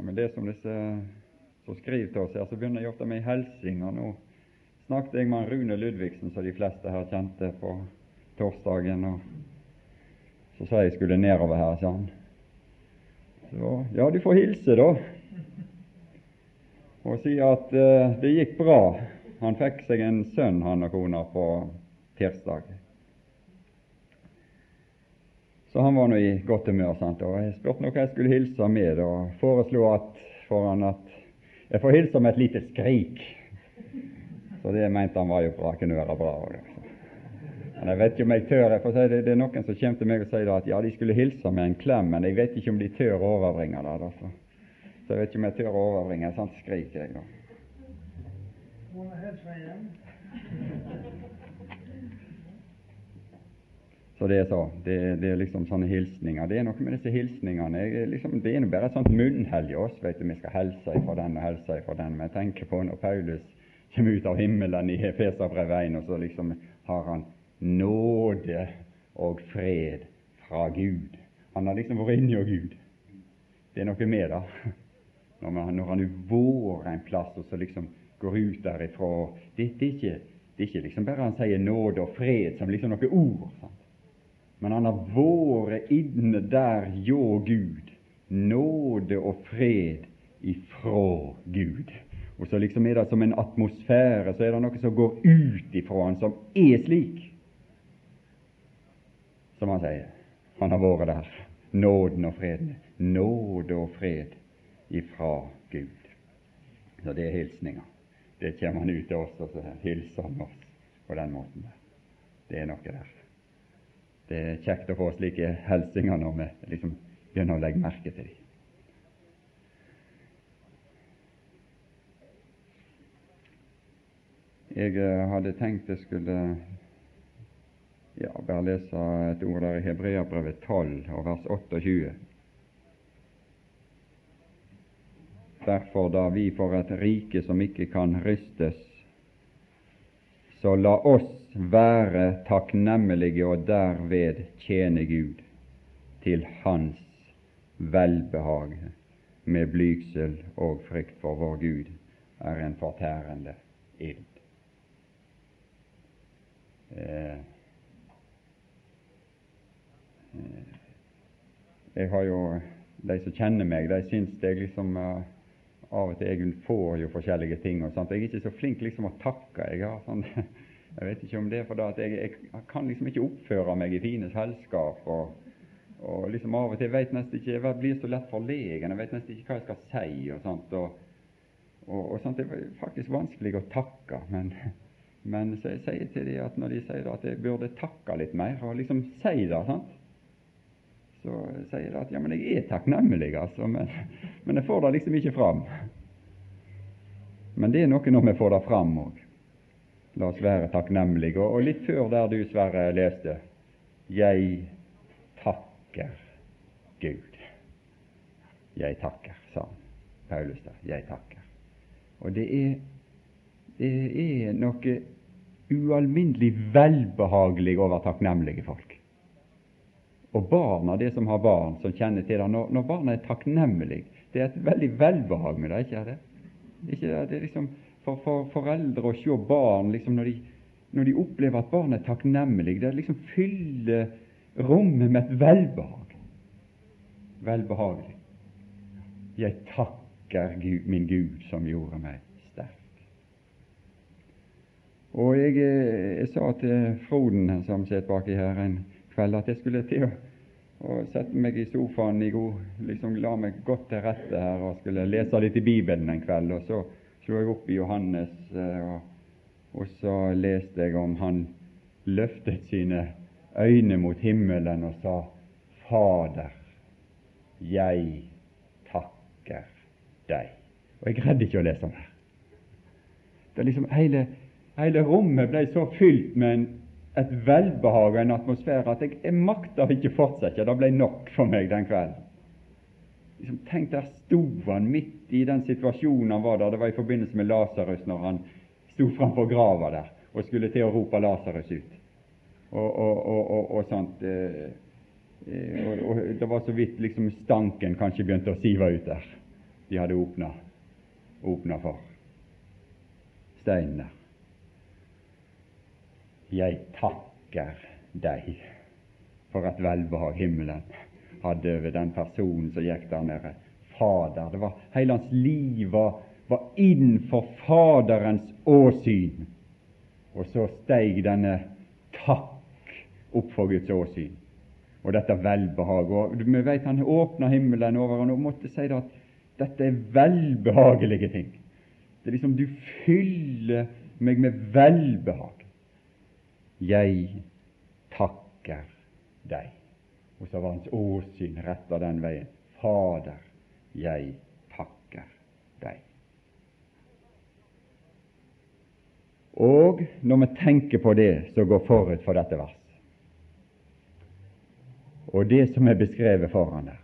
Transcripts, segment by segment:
når Men det som disse som skriver til oss her, så begynner jeg ofte med hilsing. Og nå snakket jeg med Rune Ludvigsen, som de fleste her kjente, på torsdagen. og Så sa jeg skulle nedover her, sa han. Så ja, du får hilse, da. Og si at uh, det gikk bra. Han fikk seg en sønn, han og kona, på tirsdag. Så han var nå i godt humør. sant? Og Jeg spurte nå hva jeg skulle hilse med, og foreslo at, for han at jeg får hilse med et lite skrik. Så det mente han var jo bra, kunne være bra. Men jeg vet ikke om jeg tør jeg får si det, det er noen som kommer til meg og sier at ja, de skulle hilse med en klem, men jeg vet ikke om de tør å overbringe det. Da. Så. så jeg vet ikke om jeg tør å overbringe et sånt skrik. jeg da. Så det er så. Det, det, er liksom sånne hilsninger. Det er noe med disse hilsningene. Liksom, det er bare et sånt munnhell i oss. vet du, Vi skal helse ifra den og helse ifra den. Men jeg tenker på når Paulus kommer ut av himmelen i Efeserbrevet 1, og så liksom har han nåde og fred fra Gud. Han har liksom vært inni Gud. Det er noe med det. Når, når han har vært en plass og så liksom går ut derifra det, det, er ikke, det er ikke liksom bare han sier nåde og fred som liksom noe ord. Sant? Men han har vært inne der hjå Gud, nåde og fred ifra Gud. Og så liksom er det som en atmosfære, så er det noe som går ut ifra han, som er slik, som han sier. Han har vært der. Nåden og freden. Nåde og fred ifra Gud. Så det er hilsninga. Det kommer han ut til oss, og så hilser han oss på den måten. Det er noe der. Det er kjekt å få slike hilsener når vi liksom begynner å legge merke til dem. Jeg eh, hadde tenkt jeg skulle ja, bare lese et ord der i Hebreabrevet 12 og vers 28. Derfor, da vi får et rike som ikke kan rystes, så la oss være takknemlige og derved tjene Gud til Hans velbehag med blygsel og frykt for vår Gud er en fortærende ild. Eh, eh, jeg har jo De som kjenner meg, de syns jeg liksom uh, av og til jeg får jo forskjellige ting. og sånt. Jeg er ikke så flink liksom å takke. Jeg har sånn Jeg vet ikke om det er fordi at jeg, jeg, kan liksom ikke oppføre meg i fine selskap. og, og liksom av og til vet nesten ikke, jeg blir så lett forlegen. Jeg vet nesten ikke hva jeg skal si. og sånt, og, og, og sånt, Det er faktisk vanskelig å takke. Men, men så jeg sier til dem at når de sier at jeg burde takke litt mer, og liksom si det sant? Så sier de at ja, men jeg er takknemlig, altså, men, men jeg får det liksom ikke fram. Men det er noe når vi får det fram òg. La oss være takknemlige. Og litt før der du, Sverre, leste Jeg takker Gud. Jeg takker, sa Paulus der. Jeg takker. Og det er, det er noe ualminnelig velbehagelig over takknemlige folk. Og barna, det som har barn, som kjenner til det, når, når barna er takknemlige, det er et veldig velbehag med det, ikke er det? Ikke, det er liksom for, for foreldre å se barn liksom når, de, når de opplever at barn er takknemlige. Det liksom fyller rommet med et velbehag. Velbehagelig. Jeg takker Gud, min Gud som gjorde meg sterk. Og jeg, eh, jeg sa til Froden som sitter baki her en kveld, at jeg skulle til å å sette meg i sofaen i god, liksom la meg godt til rette her og skulle lese litt i Bibelen en kveld. Og så slo jeg opp i Johannes, eh, og, og så leste jeg om han løftet sine øyne mot himmelen og sa, Fader, jeg takker deg. Og jeg greide ikke å lese mer. Det liksom hele, hele rommet ble så fylt med en, et velbehag og en atmosfære at jeg, jeg makta ikke fortsette. Det ble nok for meg den kvelden liksom, Tenk, der sto han midt i den situasjonen han var der. Det var i forbindelse med Lasarus når han sto framfor grava der og skulle til å rope Lasarus ut. Og, og, og, og sånt. Eh, eh, Det var så vidt liksom stanken kanskje begynte å sive ut der. de hadde åpna, for steinen der. Jeg takker deg for at velbehag himmelen hadde over den personen som gikk der nede. Fader. Det var Hele hans liv var, var innenfor Faderens åsyn. Og så steig denne takk opp for Guds åsyn. Og dette velbehaget. Vi vet Han åpna himmelen over han og måtte si at dette er velbehagelige ting. Det er liksom Du fyller meg med velbehag. Jeg takker deg. Og så var hans åsyn retta den veien. Fader, jeg takker deg. Og når vi tenker på det som går forut for dette vers, og det som er beskrevet foran der,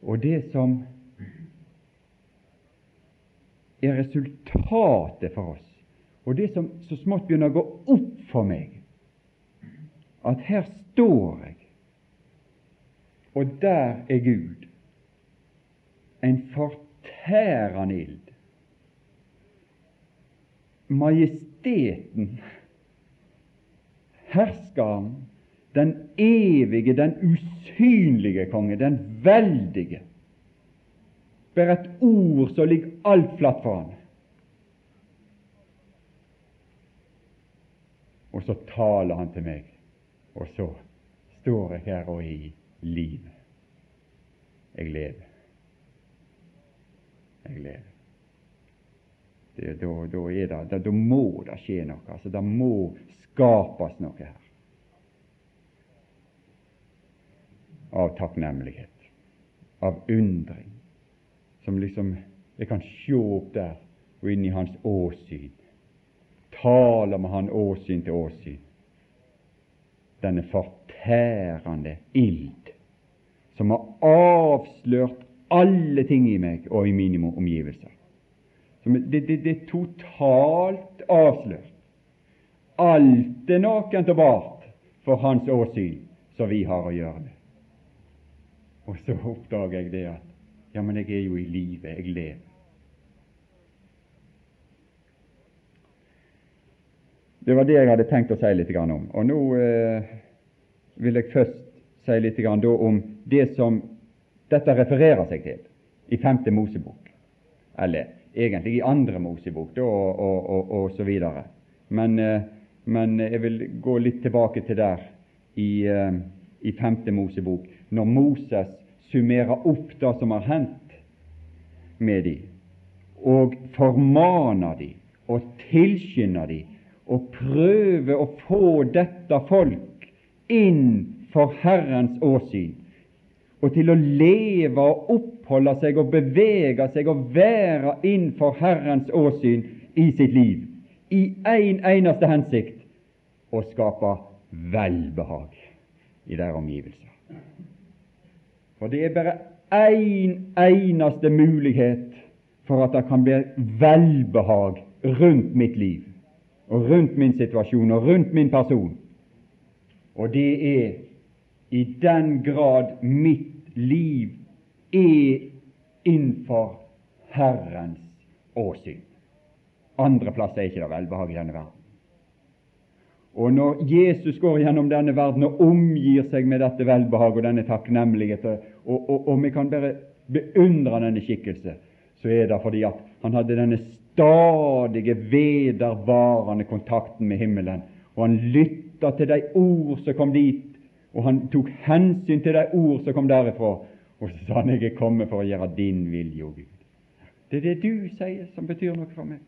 og det som er resultatet for oss, og det som så smått begynner å gå opp for meg, at her står jeg og der er Gud, en fortærende ild. Majesteten, herskeren, den evige, den usynlige konge, den veldige, ber et ord som ligger alt flatt for ham. Og så taler han til meg, og så står jeg her og er i livet. Jeg lever. Jeg lever. Det, da, da, det, da, da, må det skje noe. altså Det må skapes noe her. Av takknemlighet, av undring, som liksom Jeg kan se opp der og inn i hans åsyn. Tale med han åsyn til åsyn. Denne fortærende ild som har avslørt alle ting i meg og i mine omgivelser. Det, det, det, er totalt avslørt. Alt er nakent og bart for hans åsyn som vi har å gjøre med. Og så oppdager jeg det at ja, men jeg er jo i live, jeg lever. Det var det jeg hadde tenkt å si litt om. Og nå eh, vil jeg først si litt om det som dette refererer seg til i femte Mosebok, eller egentlig i andre Mosebok da, og, og, og, og, så videre. Men, eh, men, jeg vil gå litt tilbake til der i, eh, i femte Mosebok, når Moses summerer opp det som har hendt med dem, og formaner dem og tilskynder dem og prøve å få dette folk inn for Herrens åsyn, og til å leve og oppholde seg og bevege seg og være innenfor Herrens åsyn i sitt liv, i én en eneste hensikt å skape velbehag i deres omgivelser. For det er bare én en eneste mulighet for at det kan bli velbehag rundt mitt liv, og rundt min situasjon og rundt min person. Og det er i den grad mitt liv er innenfor Herrens åsyn. Andreplass er ikke det velbehag i denne verden. Og når Jesus går gjennom denne verden og omgir seg med dette velbehag og denne takknemlighet, og, og, og vi kan bare beundre denne skikkelse, så er det fordi at han hadde denne stadige, vedervarende kontakten med himmelen, og han lytta til de ord som kom dit, og han tok hensyn til de ord som kom derifra, og så sa han jeg er kommet for å gjøre din vilje, o Gud. Det er det du sier, som betyr noe for meg.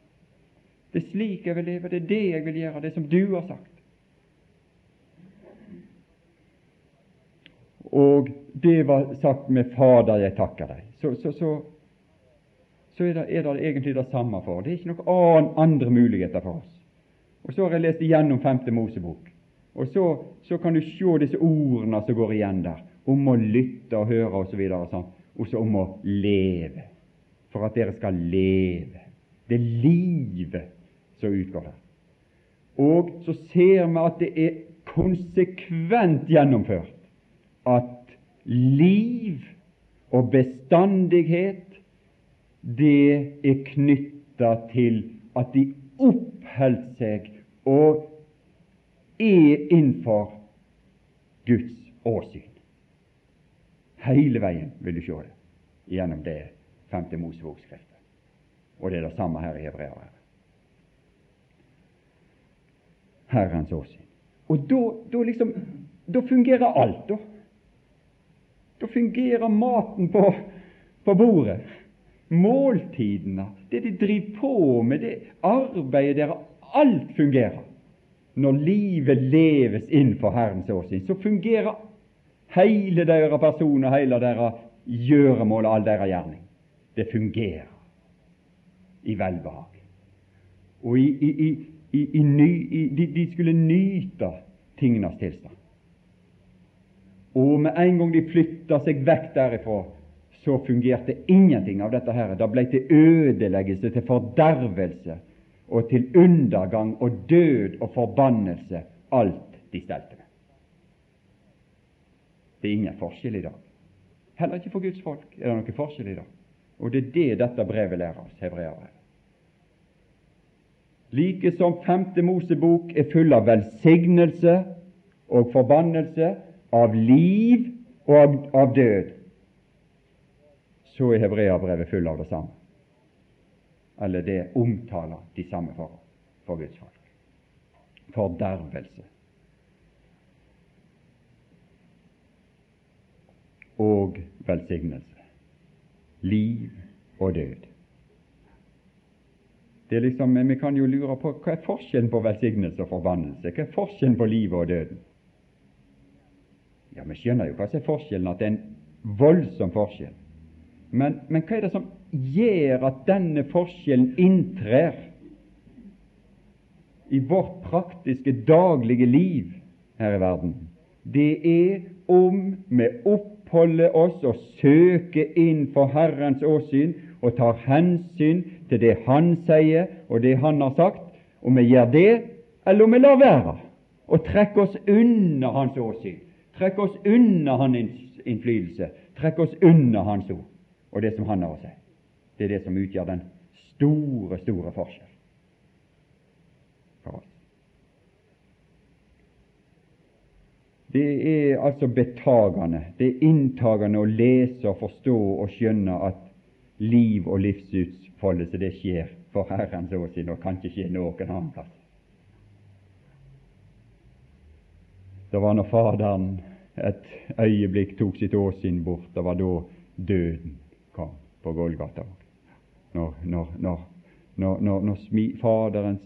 Det er slik jeg vil leve, det er det jeg vil gjøre, det som du har sagt. Og det var sagt med 'Fader, jeg takker deg'. Så, så, så, så er, det, er, det, egentlig det samme for. Det er ikke noen andre muligheter for oss. Og Så har jeg lest igjennom Femte Mosebok. Og så, så, kan du se disse ordene som går igjen der, om å lytte og høre osv. Og, så og så om å leve, for at dere skal leve. Det er livet som utgår her. Og så ser vi at det er konsekvent gjennomført at liv og bestandighet det er knytta til at de oppholdt seg og er innenfor Guds åsyn. Hele veien vil du se det gjennom det femte Mosebokskriftet. Og det er det samme her i Hebreabrevet. Herrens åsyn. Og da, da liksom Da fungerer alt, da. Da fungerer maten på, på bordet. Måltidene, det de driver på med, det arbeidet deres, alt fungerer. Når livet leves innenfor Herrens åsyn, så fungerer hele deres person og hele deres gjøremål og all deres gjerning. Det fungerer i velbehag. Og i, i, i, de, de skulle nyte tingenes tilstand. Og med en gang de flytta seg vekk derifra, så fungerte ingenting av dette her. Det ble til ødeleggelse, til fordervelse og til undergang og død og forbannelse, alt de stelte med. Det er ingen forskjell i dag. Heller ikke for Guds folk er det noen forskjell i dag. Og det er det dette brevet lærer oss, hebreerbrevet. Like som femte Mosebok er full av velsignelse og forbannelse, av liv og av død, så er hebreabrevet full av det samme. Eller det omtaler de samme forhold for Guds folk. Fordervelse. Og velsignelse. Liv og død. Det er liksom, Vi kan jo lure på hva er forskjellen på velsignelse og forbannelse? Hva er forskjellen på livet og døden? Ja, Vi skjønner jo hva som er forskjellen, at det er en voldsom forskjell. Men, men hva er det som gjør at denne forskjellen inntrer i vårt praktiske, daglige liv her i verden? Det er om vi oppholder oss og søker inn for Herrens åsyn og tar hensyn til det Han sier og det Han har sagt, om vi gjør det, eller om vi lar være og trekker oss unna Hans åsyn, trekker oss unna Hans innflytelse, trekker oss unna Hans ord og det som Han har å si. Det er det som utgjør den store, store forskjell for oss. Det er altså betagende, det er inntagende å lese og forstå og skjønne at liv og livsutfoldelse det skjer for Herrens si, og kan ikke skje noen annen plass. Det var når Faderen et øyeblikk tok sitt åsyn bort, det var da døden på Golgata. Når, når, når, når, når smi, Faderens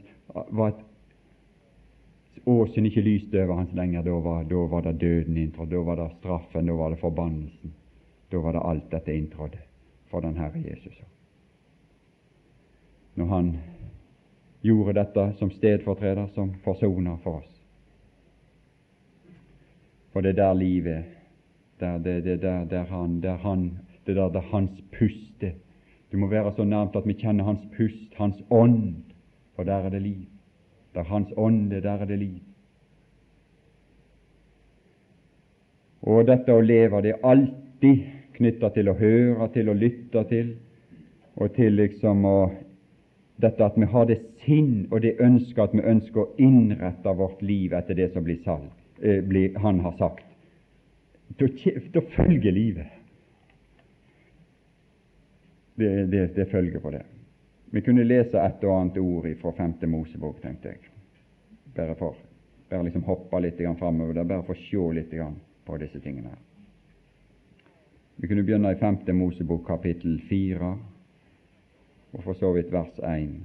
var et Åsen ikke lyste over hans lenger, da var, da var det døden inntrådt, da var det straffen, da var det forbannelsen. Da var det alt dette inntrådte for den Herre Jesus. Når Han gjorde dette som stedfortreder, som forsoner for oss. For det er der livet er. Der, det, det, der, der han, der han, det der det er hans puste. Du må være så nærmt at vi kjenner hans pust, hans ånd, for der er det liv. Der hans ånd er, der er det liv. Og dette å leve, det er alltid knytta til å høre, til å lytte til, og til liksom å dette at vi har det sinn og det ønsket at vi ønsker å innrette vårt liv etter det som blir salg, eh, blir, han har sagt. Da, da følger livet. Det, det, det, følger på det. Vi kunne lese et og annet ord fra femte Mosebok, tenkte jeg. Bare for bare liksom hoppe litt framover, bare for å se litt på disse tingene. Vi kunne begynne i femte Mosebok kapittel fire, og for så vidt vers 1.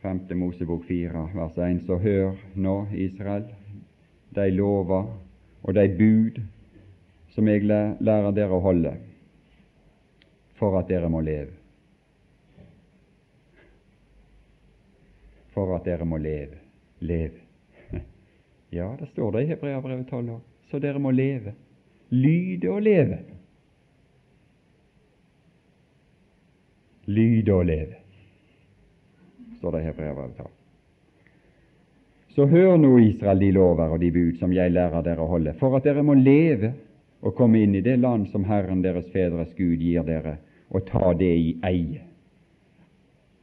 Femte Mosebok fire, vers 1. Så hør nå, Israel, de lover og de bud som jeg lærer dere å holde, for at dere må leve. For at dere må leve. Leve. Ja, det står det i Hebreabrevet 12 år. Så dere må leve lyde og leve. Lyde og leve, står det i Hebreabrevet 12. Så hør nå, Israel, de lover og de bud som jeg lærer dere å holde, for at dere må leve og komme inn i det land som Herren deres fedres Gud gir dere, å ta det i eie.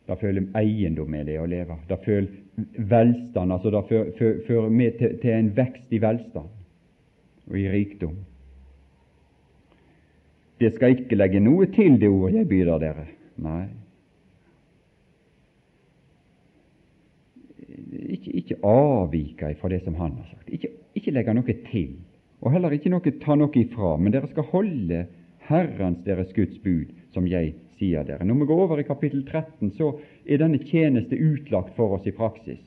Da føler eiendom med det å leve. Da føler velstand, altså da fører med til, til en vekst i velstand og i rikdom. Det skal ikke legge noe til det ordet jeg byr dere. Nei. Ikke, ikke avvike fra det som han har sagt. Ikke, ikke legge noe til, og heller ikke noe, ta noe ifra. Men dere skal holde Herrens deres Guds bud, som jeg sier dere. Når vi går over i kapittel 13, så er denne tjeneste utlagt for oss i praksis,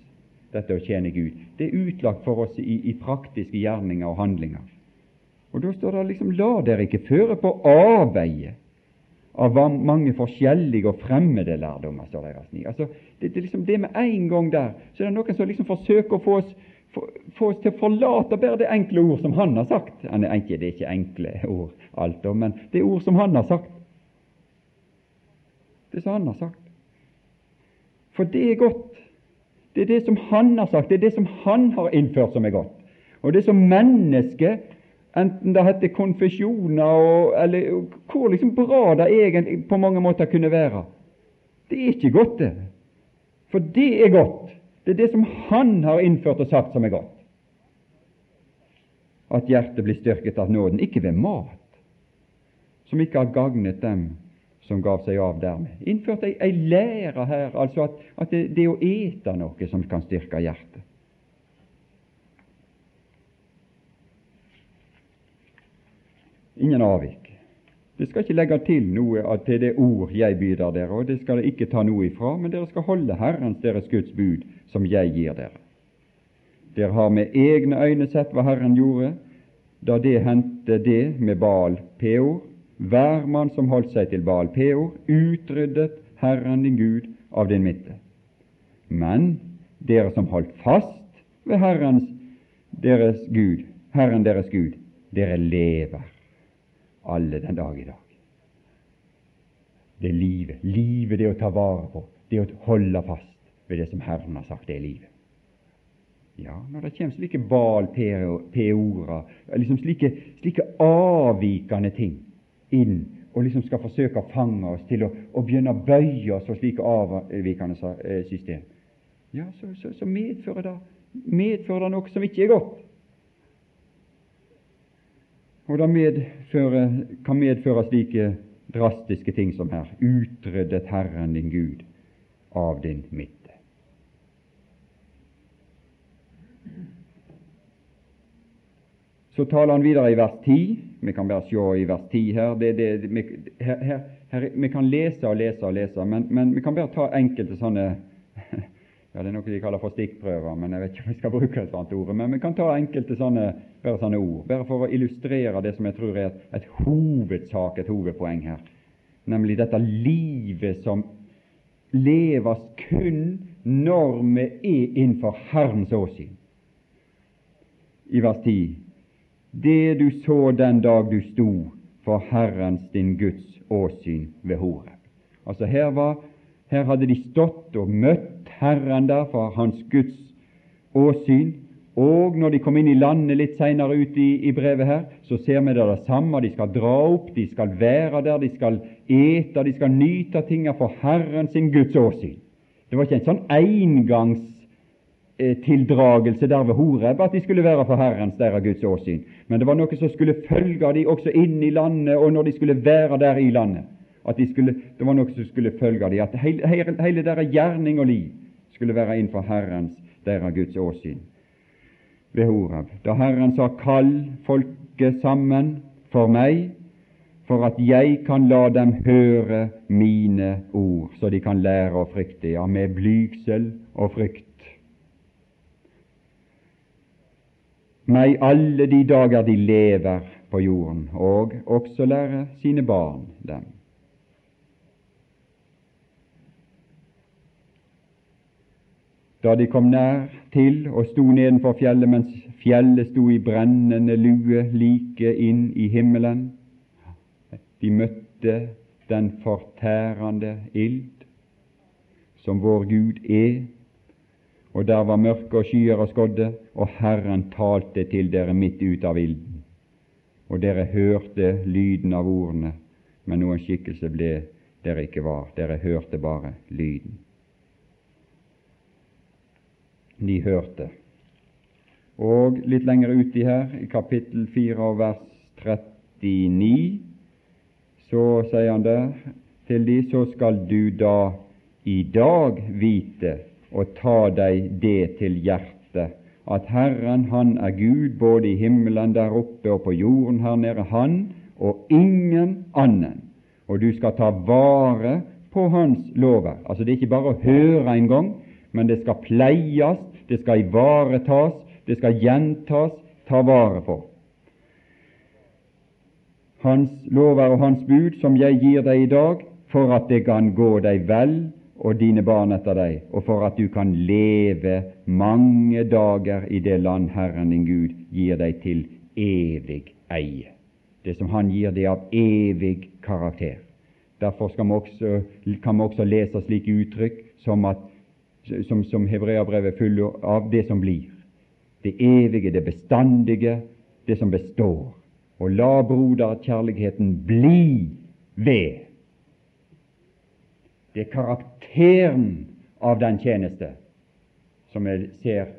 dette å tjene Gud. Det er utlagt for oss i, i praktiske gjerninger og handlinger. Og Da står det liksom la dere ikke føre på avveie av mange forskjellige og fremmede lærdommer, står det i vers 9. Altså, det, det, liksom det med en gang der, så er det noen som liksom forsøker å få oss, få, få oss til å forlate bare det enkle ord som han har sagt. Det er ikke enkle ord, alt, men det er ord som han har sagt. Det som han har sagt. For det er godt. Det er det som han har sagt, det er det som han har innført som er godt. Og det som mennesket, enten det heter konfesjoner og, eller hvor liksom bra det egentlig på mange måter kunne være, det er ikke godt, det. For det er godt. Det er det som han har innført og sagt, som er godt. At hjertet blir styrket av nåden, ikke ved mat, som ikke har gagnet dem som gav seg av dermed. Innført ei, ei lære her, altså at, at det, det, å ete noe som kan styrke hjertet. Ingen avvik. Det skal ikke legge til noe til det ord jeg byr dere, og det skal dere ikke ta noe ifra, men dere skal holde Herrens deres Guds bud, som jeg gir dere. Dere har med egne øyne sett hva Herren gjorde da det hendte det med Baal Peor, hver mann som holdt seg til Baal Peor, utryddet Herren din Gud av din midte. Men dere som holdt fast ved Herrens deres Gud, Herren deres Gud, dere lever alle den dag i dag. Det er livet. Livet, det å ta vare på, det å holde fast ved det som Herren har sagt, det er livet. Ja, når det kommer slike bal-peorer, liksom slike, slike avvikende ting, inn og liksom skal forsøke å fange oss til å, å begynne å bøye oss for slike avvikende eh, system, ja, så, så, så medfører, det, medfører, det, noe som ikke er godt. Og det medfører, kan medføre slike drastiske ting som her utryddet Herren din Gud av din midte. Så taler han videre i vers 10 vi kan bare se i vers 10 her. Det, det, vi, her, her, vi kan lese og lese og lese, men, men, vi kan bare ta enkelte sånne ja, Det er noe de kaller for stikkprøver, men jeg vet ikke om vi skal bruke et sånt ord. Men vi kan ta enkelte sånne, bare sånne ord, bare for å illustrere det som jeg tror er et, et hovedsak, et hovedpoeng her, nemlig dette livet som leves kun når vi er innenfor Herrens åsyn. I vers 10 det du så den dag du sto for Herrens din Guds åsyn ved Horeb. Altså her, var, her hadde de stått og møtt Herren der for Hans Guds åsyn. Og når de kom inn i landet litt seinere ut i, i, brevet her, så ser vi det det samme. De skal dra opp, de skal være der, de skal ete, de skal nyte tinga for Herren sin Guds åsyn. Det var ikke en sånn engangs tildragelse der ved Horeb, at de skulle være for Herrens, der av Guds åsyn. Men det var noe som skulle følge de også inn i landet, og når de skulle være der i landet. At de skulle, det var noe som skulle følge de, at hele, hele deres gjerning og liv skulle være innenfor Herrens, der av Guds åsyn. Ved Horeb. Da Herren sa 'kall folket sammen for meg', for at jeg kan la dem høre mine ord, så de kan lære å frykte, ja, med blygsel og frykt meg alle de dager de lever på jorden, og også lære sine barn dem. Da de kom nær til og sto nedenfor fjellet mens fjellet sto i brennende lue like inn i himmelen, de møtte den fortærende ild som vår Gud er, og der var mørke og skyer og skodde, og Herren talte til dere midt ut av ilden. Og dere hørte lyden av ordene, men noen skikkelse ble dere ikke var, dere hørte bare lyden. De hørte. Og litt lenger uti her, i kapittel 4 og vers 39, så sier han der til de, så skal du da i dag vite og ta deg det til hjertet, at Herren han er Gud både i himmelen der oppe og på jorden her nede, han og ingen annen. Og du skal ta vare på Hans lover. Altså Det er ikke bare å høre en gang, men det skal pleies, det skal ivaretas, det skal gjentas, ta vare på. Hans lover og Hans bud, som jeg gir deg i dag, for at det kan gå deg vel og dine barn etter deg, og for at du kan leve mange dager i det land Herren din Gud gir deg til evig eie. Det som Han gir det av evig karakter. Derfor vi også, kan vi også lese slike uttrykk som, som, som Hebreabrevet er full av det som blir. Det evige, det bestandige, det som består. Og la broderkjærligheten bli ved det er karakteren av den tjeneste som jeg ser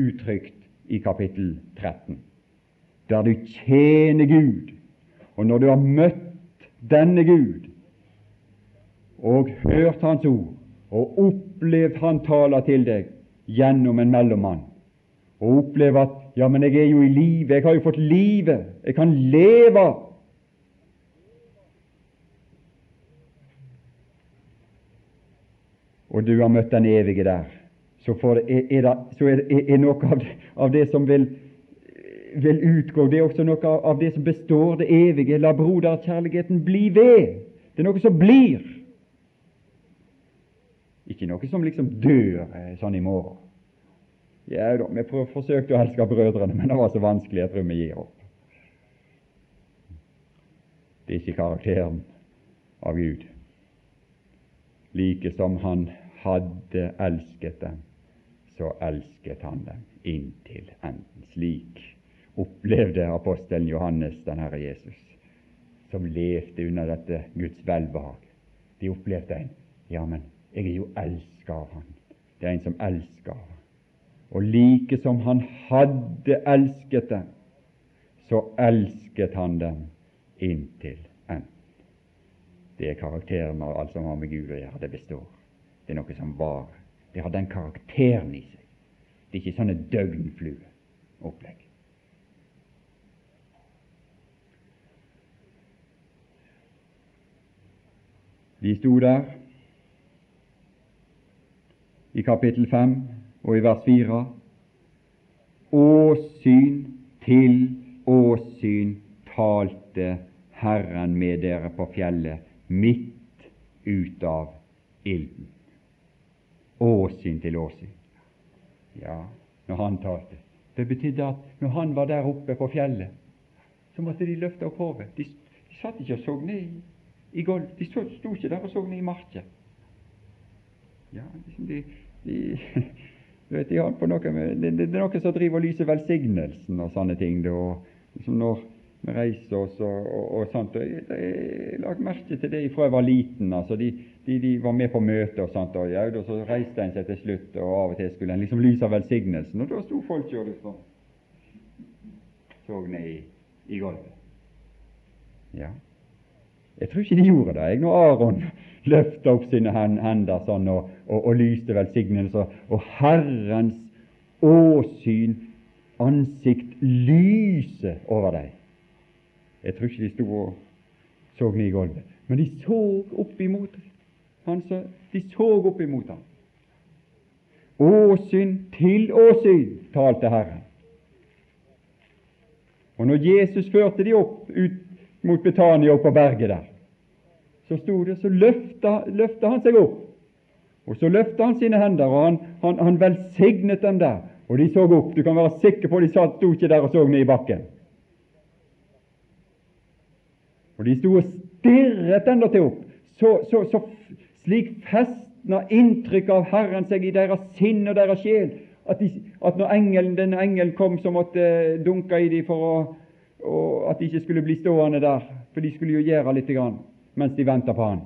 uttrykt i kapittel 13, der du tjener Gud. Og når du har møtt denne Gud og hørt Hans ord og opplevd Han taler til deg gjennom en mellommann, og opplevd at ja, men jeg er jo i live, jeg har jo fått livet, jeg kan leve og du har møtt den evige der, så, for, er, det, så er, er, noe av det, av det som vil, vil, utgå, det er også noe av det som består, det evige. La broderkjærligheten bli ved. Det er noe som blir. Ikke noe som liksom dør eh, sånn i morgen. Ja da, vi forsøkte å elske brødrene, men det var så vanskelig. Jeg tror vi gir opp. Det er ikke karakteren av Gud. Like som han hadde elsket dem, så elsket han dem inntil enden. Slik opplevde apostelen Johannes den Herre Jesus, som levde under dette Guds velbehag. De opplevde en Ja, men jeg er jo elsket av Han. Det er en som elsker av Og like som han hadde elsket dem, så elsket han dem inntil enden. Det er karakteren av alt som har med Gud å gjøre. Det består. Det er noe som varer. Det har den karakteren i seg. Det er ikke sånne døgnflueopplegg. De sto der i kapittel 5 og i vers 4. Åsyn til åsyn talte Herren med dere på fjellet, midt ut av ilden åsyn til åsyn. Ja, når han talte. Det betydde at når han var der oppe på fjellet, så måtte de løfte opp hodet. De, de satt ikke og så ned i, i gulv. De sto, sto ikke der og så ned i marka. Ja, liksom de, de vet, de på noe med, det, det, er noe som driver og lyser velsignelsen og sånne ting. Da, liksom når vi reiser oss og, og, og sånt. Og jeg, jeg la merke til det fra jeg var liten. altså De, de, de var med på møter og sånt, og ja, så reiste en seg til slutt, og av og til skulle en liksom lyse av velsignelsen, og da sto folk og liksom så ned i, i gulvet. Ja. Jeg tror ikke de gjorde det, jeg, når Aron løfta opp sine hender sånn og, og, og lyste velsignelse, og Herrens åsyn, ansikt, lyse over dem. Jeg tror ikke de sto og så ned i gulvet, men de så opp imot han så, De så opp imot ham. Åsyn til åsyn, talte Herren. Og når Jesus førte de opp ut mot Betania, opp på berget der, så sto det, så løfta, han seg opp. Og så løfta han sine hender, og han, han, han velsignet dem der. Og de så opp. Du kan være sikker på de sto ikke der og så ned i bakken. Og de sto og stirret endatil opp. Så, så, så slik festna inntrykk av Herren seg i deres sinn og deres sjel at, de, at når engelen, denne engelen kom, så måtte dunke i dem for å, og at de ikke skulle bli stående der, for de skulle jo gjøre litt grann, mens de venta på han.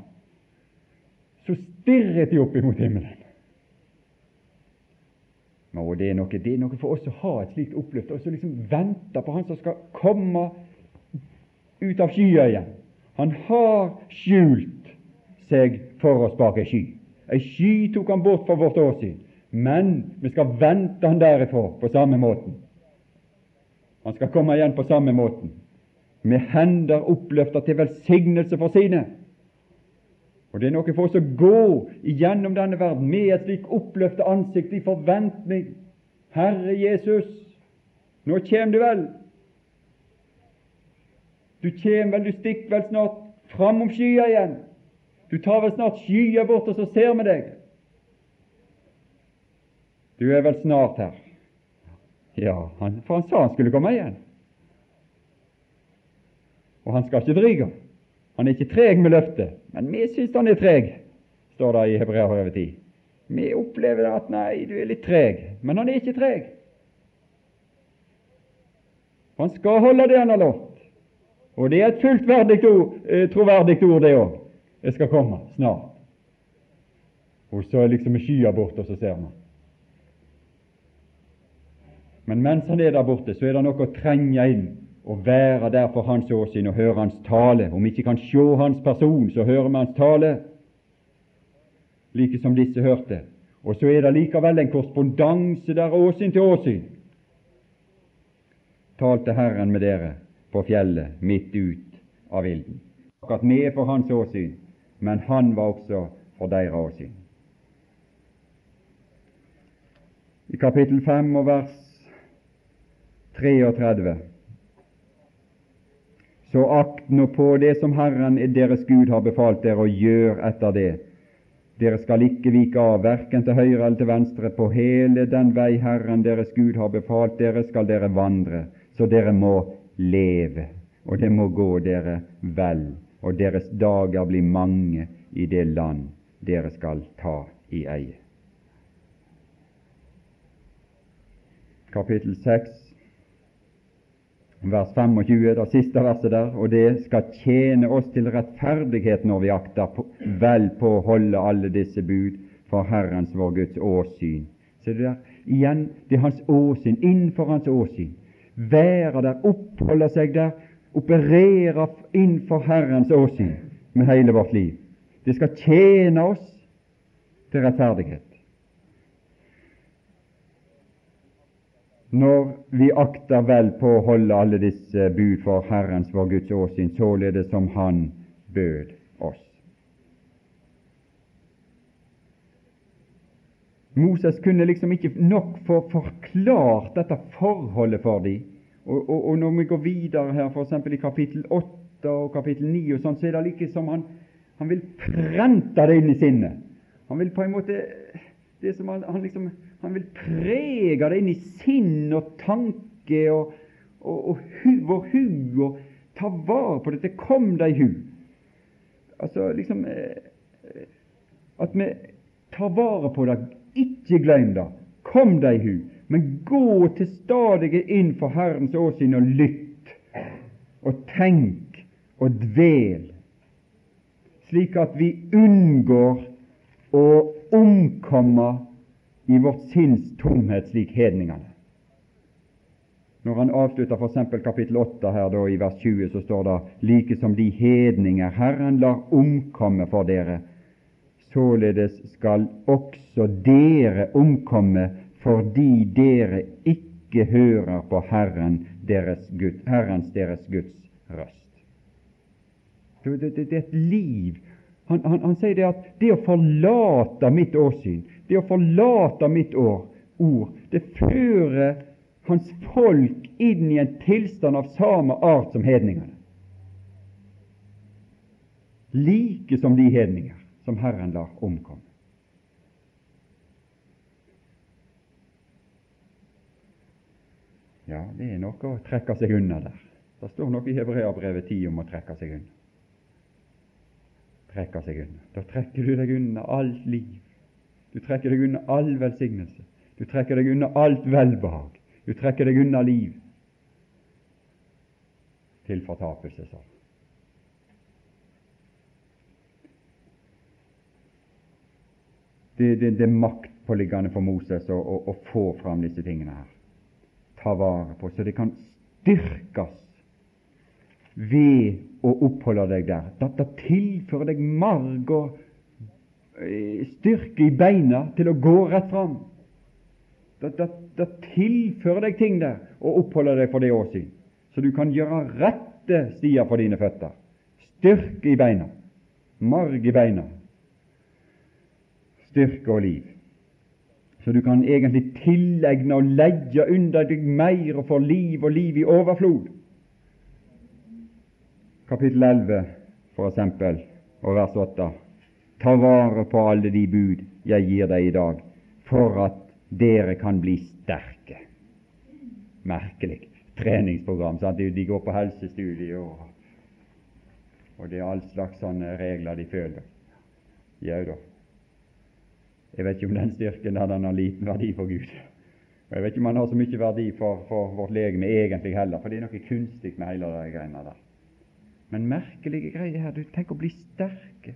så stirret de opp imot himmelen. Og det er, noe, det er noe for oss å ha et slikt oppløft, og så liksom vente på Han som skal komme ut av skyøyet. Han har skjult seg for oss bak ei sky. Ei sky tok han bort for vårt åsyn, men vi skal vente han derifra på samme måten. Han skal komme igjen på samme måten, med hender oppløfta til velsignelse for sine. Og Det er noe for oss å gå igjennom denne verden med et slik oppløftet ansikt i forventning. Herre Jesus, nå kjem du vel. Du kjem vel, du stikker vel snart fram om skya igjen. Du tar vel snart skya bort, og så ser vi deg. Du er vel snart her. Ja, han, for han sa han skulle komme igjen. Og han skal ikke dryge. Han er ikke treg med løftet, men vi syns han er treg, står det i Hebreabrevet 10. Vi opplever at nei, du er litt treg, men han er ikke treg. Han skal holde det han har lovt, og det er et fullt verdig ord, eh, troverdig ord, det òg. Det skal komme snart. Og så er liksom skya borte, og så ser man. Men mens han er der borte, så er det noe å trenge inn og være der for hans åsyn og høre hans tale. Om vi ikke kan se hans person, så hører vi hans tale, like som disse hørte. Og så er det likevel en korrespondanse der åsyn til åsyn. Talte Herren med dere på fjellet midt ut av ilden. Akkurat er for hans åsyn, men han var også for deres åsyn. I kapittel 5 og vers 33 så akt nå på det som Herren deres Gud har befalt dere, og gjør etter det. Dere skal ikke vike av, verken til høyre eller til venstre. På hele den vei Herren deres Gud har befalt dere, skal dere vandre, så dere må leve, og det må gå dere vel, og deres dager blir mange i det land dere skal ta i eie. Kapittel 6 vers 25, det siste verset der, og det skal tjene oss til rettferdighet når vi akter på, vel på å holde alle disse bud for Herrens vår Guds åsyn. Ser du der igjen, det er hans åsyn, innenfor hans åsyn. Være der, oppholde seg der, operere innenfor Herrens åsyn med hele vårt liv. Det skal tjene oss til rettferdighet. når vi akter vel på å holde alle disse bud for Herrens vår Guds åsyn, således som Han bød oss. Moses kunne liksom ikke nok få forklart dette forholdet for dem. Og, og, og når vi går videre her, f.eks. i kapittel 8 og kapittel 9, og sånn, så er det like som han, han vil prente det inn i sinnet. Han vil på en måte det som han, han liksom han vil prege det inn i sinn og tanke og, og, og hu, og hu, og ta vare på dette. Kom deg hu. Altså liksom eh, At vi tar vare på det. Ikke glem det. Kom deg hu. Men gå til stadige inn for Herrens åsyn og lytt, og tenk og dvel, slik at vi unngår å omkomme i vårt sinns tomhet slik hedningene. Når han avslutter f.eks. kapittel 8 her da, i vers 20, så står det like som de hedninger Herren lar omkomme for dere, således skal også dere omkomme fordi dere ikke hører på Herren deres Gud, Herrens deres Guds røst. Det, det, det, er et liv. Han, han, han sier det at det å forlate mitt åsyn, det å forlate mitt år, ord, det fører hans folk inn i en tilstand av samme art som hedningene. Like som de hedninger som Herren lar omkomme. Ja, det er noe å trekke seg unna der. Det står noe i Hebreabrevet 10 om å trekke seg unna. Trekke seg unna. Da trekker du deg unna alt liv du trekker deg unna all velsignelse. Du trekker deg unna alt velbehag. Du trekker deg unna liv til fortapelse. Så. Det, det, det maktpåliggende for Moses å, å, å få fram disse tingene her. Ta vare på, så det kan styrkes ved å oppholde deg der. Dette tilfører deg marg og eh, styrke i beina til å gå rett fram. Det, det, det tilfører deg ting der å oppholde deg for det åsyn, så du kan gjøre rette stier for dine føtter. Styrke i beina, marg i beina, styrke og liv. Så du kan egentlig tilegne og legge under deg mer og få liv og liv i overflod kapittel 11, for eksempel, og vers 8. Ta vare på alle de bud jeg gir deg i dag, for at dere kan bli sterke. Merkelig treningsprogram. Sant? De går på helsestudie og, og det er all slags sånne regler de føler. Jau da. Jeg vet ikke om den styrken der har liten verdi for Gud. Og Jeg vet ikke om han har så mye verdi for, for vårt legeme egentlig heller, for det er noe kunstig med hele de greiene der. Men merkelige greier her. Du tenker å bli sterke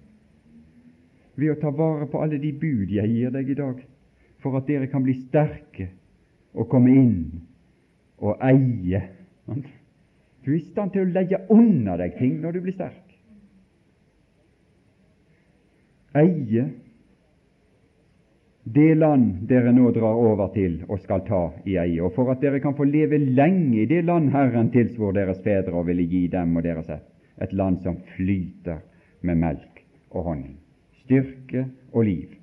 ved å ta vare på alle de bud jeg gir deg i dag, for at dere kan bli sterke og komme inn og eie. Du er i stand til å legge under deg ting når du blir sterk. Eie det land dere nå drar over til og skal ta i eie, og for at dere kan få leve lenge i det land Herren tilsvor deres fedre og ville gi dem og deres ett et land som flyter med melk og honning, styrke og liv.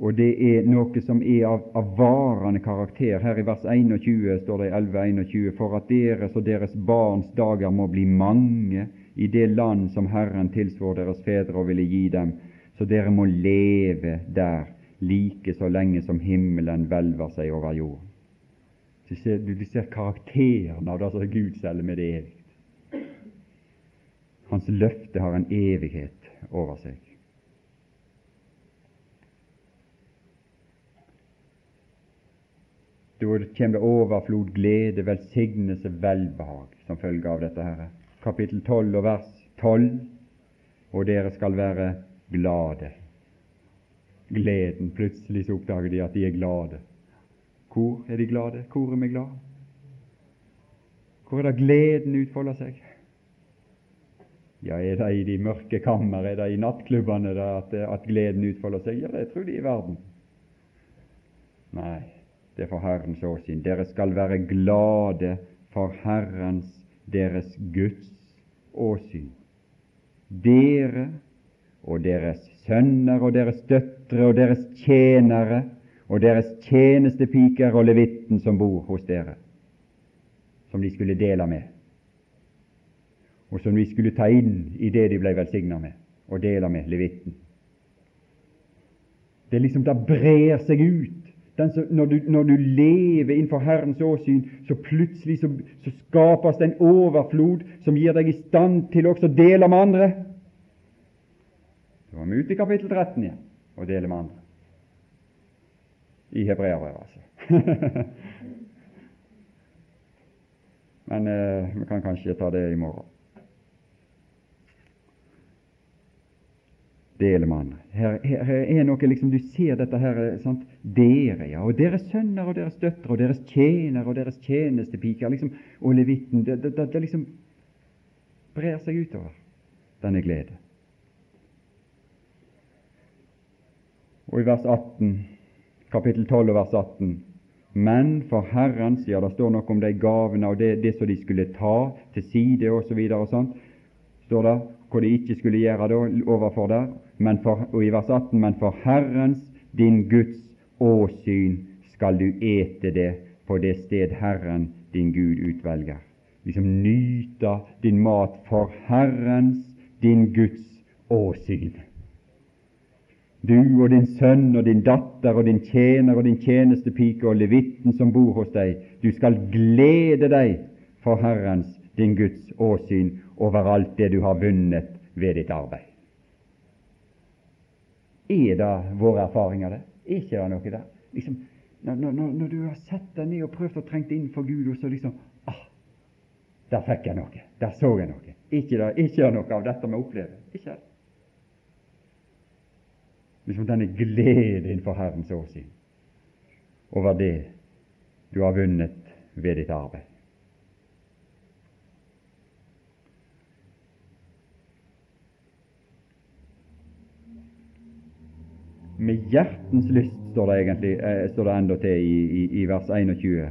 Og det er noe som er av, av varende karakter. Her i vers 21 står det i 11.21.: For at deres og deres barns dager må bli mange i det land som Herren tilsvor deres fedre og ville gi dem, så dere må leve der like så lenge som himmelen hvelver seg over jorden. Du ser, du, ser karakteren av det som Gud selger med det evige. Hans løfte har en evighet over seg. Da kommer det overflod, glede, velsignelse, velbehag som følge av dette. her. Kapittel 12 og vers 12. Og dere skal være glade. Gleden. Plutselig så oppdager de at de er glade. Hvor er de glade? Hvor er vi glade? Hvor er det gleden utfolder seg? Ja, er det i de mørke kammer, er det i nattklubbene at, at, gleden utfolder seg? Ja, det tror de i verden. Nei, er for Herrens åsyn. Dere skal være glade for Herrens, deres Guds åsyn. Dere og deres sønner og deres døtre og deres tjenere og deres tjenestepiker og levitten som bor hos dere, som de skulle dele med, og som de skulle ta inn i det de ble velsigna med, og dele med levitten. Det er liksom, det brer seg ut. Som, når, du, når, du, lever innenfor Herrens åsyn, så plutselig så, så skapes det en overflod som gir deg i stand til også å dele med andre. Så var vi ute i kapittel 13 igjen og deler med andre. I hebreerbrevet, altså. Men eh, vi kan kanskje ta det i morgen. Dele med andre. Her, her, er noe liksom, Du ser dette her sant? Dere, ja, og deres sønner og deres døtre og deres tjenere og deres tjenestepiker liksom, og levitten. Det, det, det, liksom brer seg utover, denne glede. og i vers 18, kapittel 12 og vers 18. Men for Herrens Ja, det står noe om de gavene og det, det som de skulle ta til side osv. Og, og sånt, står det hva de ikke skulle gjøre da overfor der. Men for, og i vers 18.: Men for Herrens, din Guds åsyn, skal du ete det på det sted Herren, din Gud, utvelger. Liksom nyte din mat for Herrens, din Guds åsyn. Du og din sønn og din datter og din tjener og din tjenestepike og levitten som bor hos deg, du skal glede deg for Herrens, din Guds åsyn, over alt det du har vunnet ved ditt arbeid. Er det våre erfaringer, det? Ikke det noe der? Liksom, når, når, når, du har sett deg ned og prøvd å trenge inn for Gud, og så liksom ah, Der fikk jeg noe. Der så jeg noe. Ikke det, det noe av dette vi opplever. Ikke det. Liksom denne glede innenfor Herrens åsyn over det du har vunnet ved ditt arbeid. Med hjertens lyst, står det egentlig eh, står det enda til i, i, i vers 21.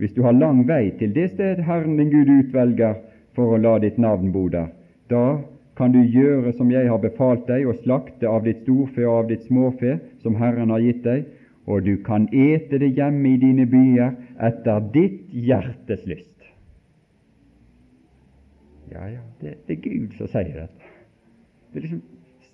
Hvis du har lang vei til det sted Herren din Gud utvelger for å la ditt navn bo der, da kan du gjøre som jeg har befalt deg, og slakte av ditt storfe og av ditt småfe, som Herren har gitt deg, og du kan ete det hjemme i dine byer etter ditt hjertes lyst. Ja, ja, det, det er Gud som sier dette. Det er liksom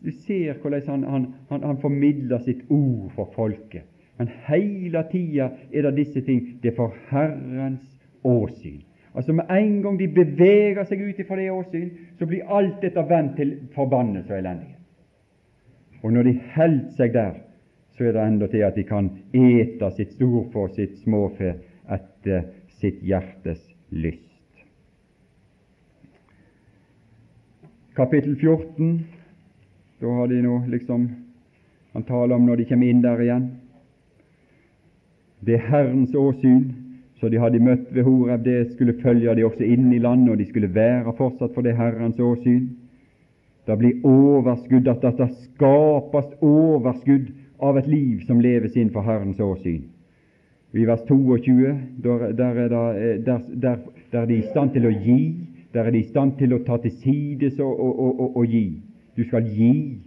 du ser hvordan han, han, han, han formidler sitt ord for folket. Men hele tida er det disse ting. Det er for Herrens åsyn. Altså Med en gang de beveger seg ut ifra det åsyn, så blir alt dette vendt til forbannelse og elendighet. Og når de holder seg der, så er det enda til at de kan ete sitt storfe og sitt småfe etter sitt hjertes lyst. Kapittel 14 da har de nå liksom Han taler om når de kommer inn der igjen. Det er Herrens åsyn, så de hadde møtt ved Horeb, det skulle følge de også inn i landet, og de skulle være fortsatt for det Herrens åsyn. Det blir overskudd, at det skapes overskudd av et liv som leves inn for Herrens åsyn. I vers 22 der, er eh, der, der, der er de i stand til å gi, der er de i stand til å ta til sides og, og, og, og gi. Du skal gi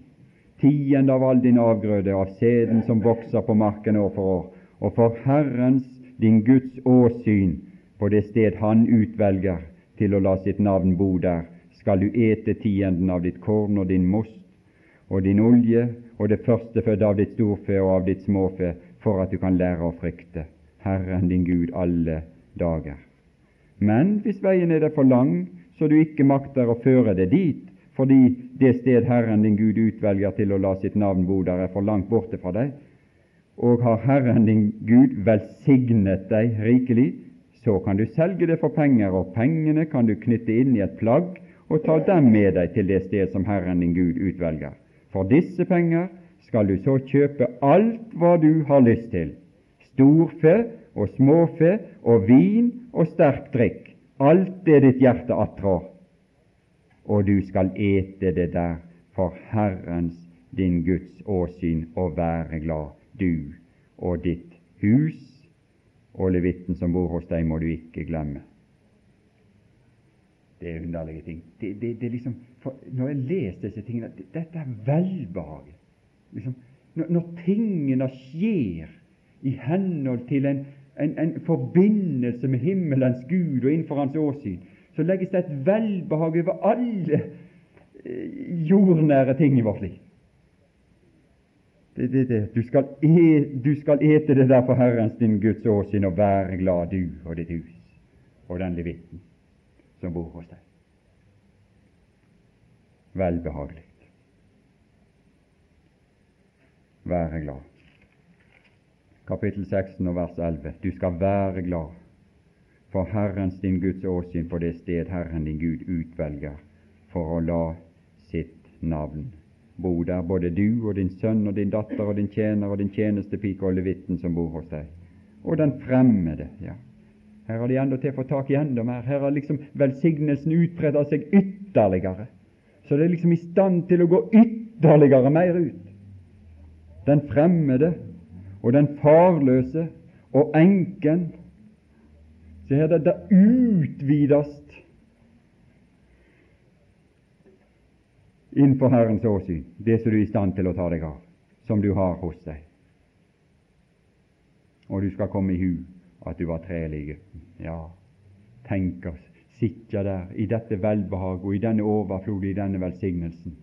tiende av all din avgrøde, av sæden som vokser på marken år for år, og for Herrens, din Guds åsyn, på det sted Han utvelger til å la sitt navn bo der, skal du ete tienden av ditt korn og din most og din olje og det førstefødde av ditt storfe og av ditt småfe, for at du kan lære å frykte Herren din Gud alle dager. Men hvis veien er deg for lang, så du ikke makter å føre det dit, fordi det sted Herren din Gud utvelger til å la sitt navn bo der, er for langt borte fra deg, og har Herren din Gud velsignet deg rikelig, så kan du selge det for penger, og pengene kan du knytte inn i et plagg og ta dem med deg til det sted som Herren din Gud utvelger. For disse penger skal du så kjøpe alt hva du har lyst til, storfe og småfe og vin og sterk drikk, alt det ditt hjerte attrår og du skal ete det der for Herrens, din Guds åsyn, og være glad, du og ditt hus, og levitten som bor hos deg, må du ikke glemme. Det er underlige ting. Det, det, det liksom, når jeg leser disse tingene Dette er velbehag. Liksom, når, når, tingene skjer i henhold til en, en, en forbindelse med himmelens Gud og innenfor Hans åsyn, så legges det et velbehag over alle eh, jordnære ting i vårt liv. Det, det, det. Du, skal e, du, skal ete det der for Herrens din Guds åsyn og være glad, du og ditt hus og den levitten som bor hos deg. Velbehagelig. Være glad. Kapittel 16 og vers 11. Du skal være glad for Herrens din Guds åsyn på det sted Herren din Gud utvelger for å la sitt navn bo der, både du og din sønn og din datter og din tjener og din tjenestepike og levitten som bor hos deg, og den fremmede. ja. Her har de enda til å få tak i enda mer. Her har liksom velsignelsen utbredt seg ytterligere. Så det er liksom i stand til å gå ytterligere mer ut. Den fremmede og den farløse og enken så her det, det utvides innenfor Herrens åsyn, det som du er i stand til å ta deg av, som du har hos deg. Og du skal komme i hu at du var trelig. Ja, tenk oss sitte der i dette velbehag og i denne overflod, i denne velsignelsen,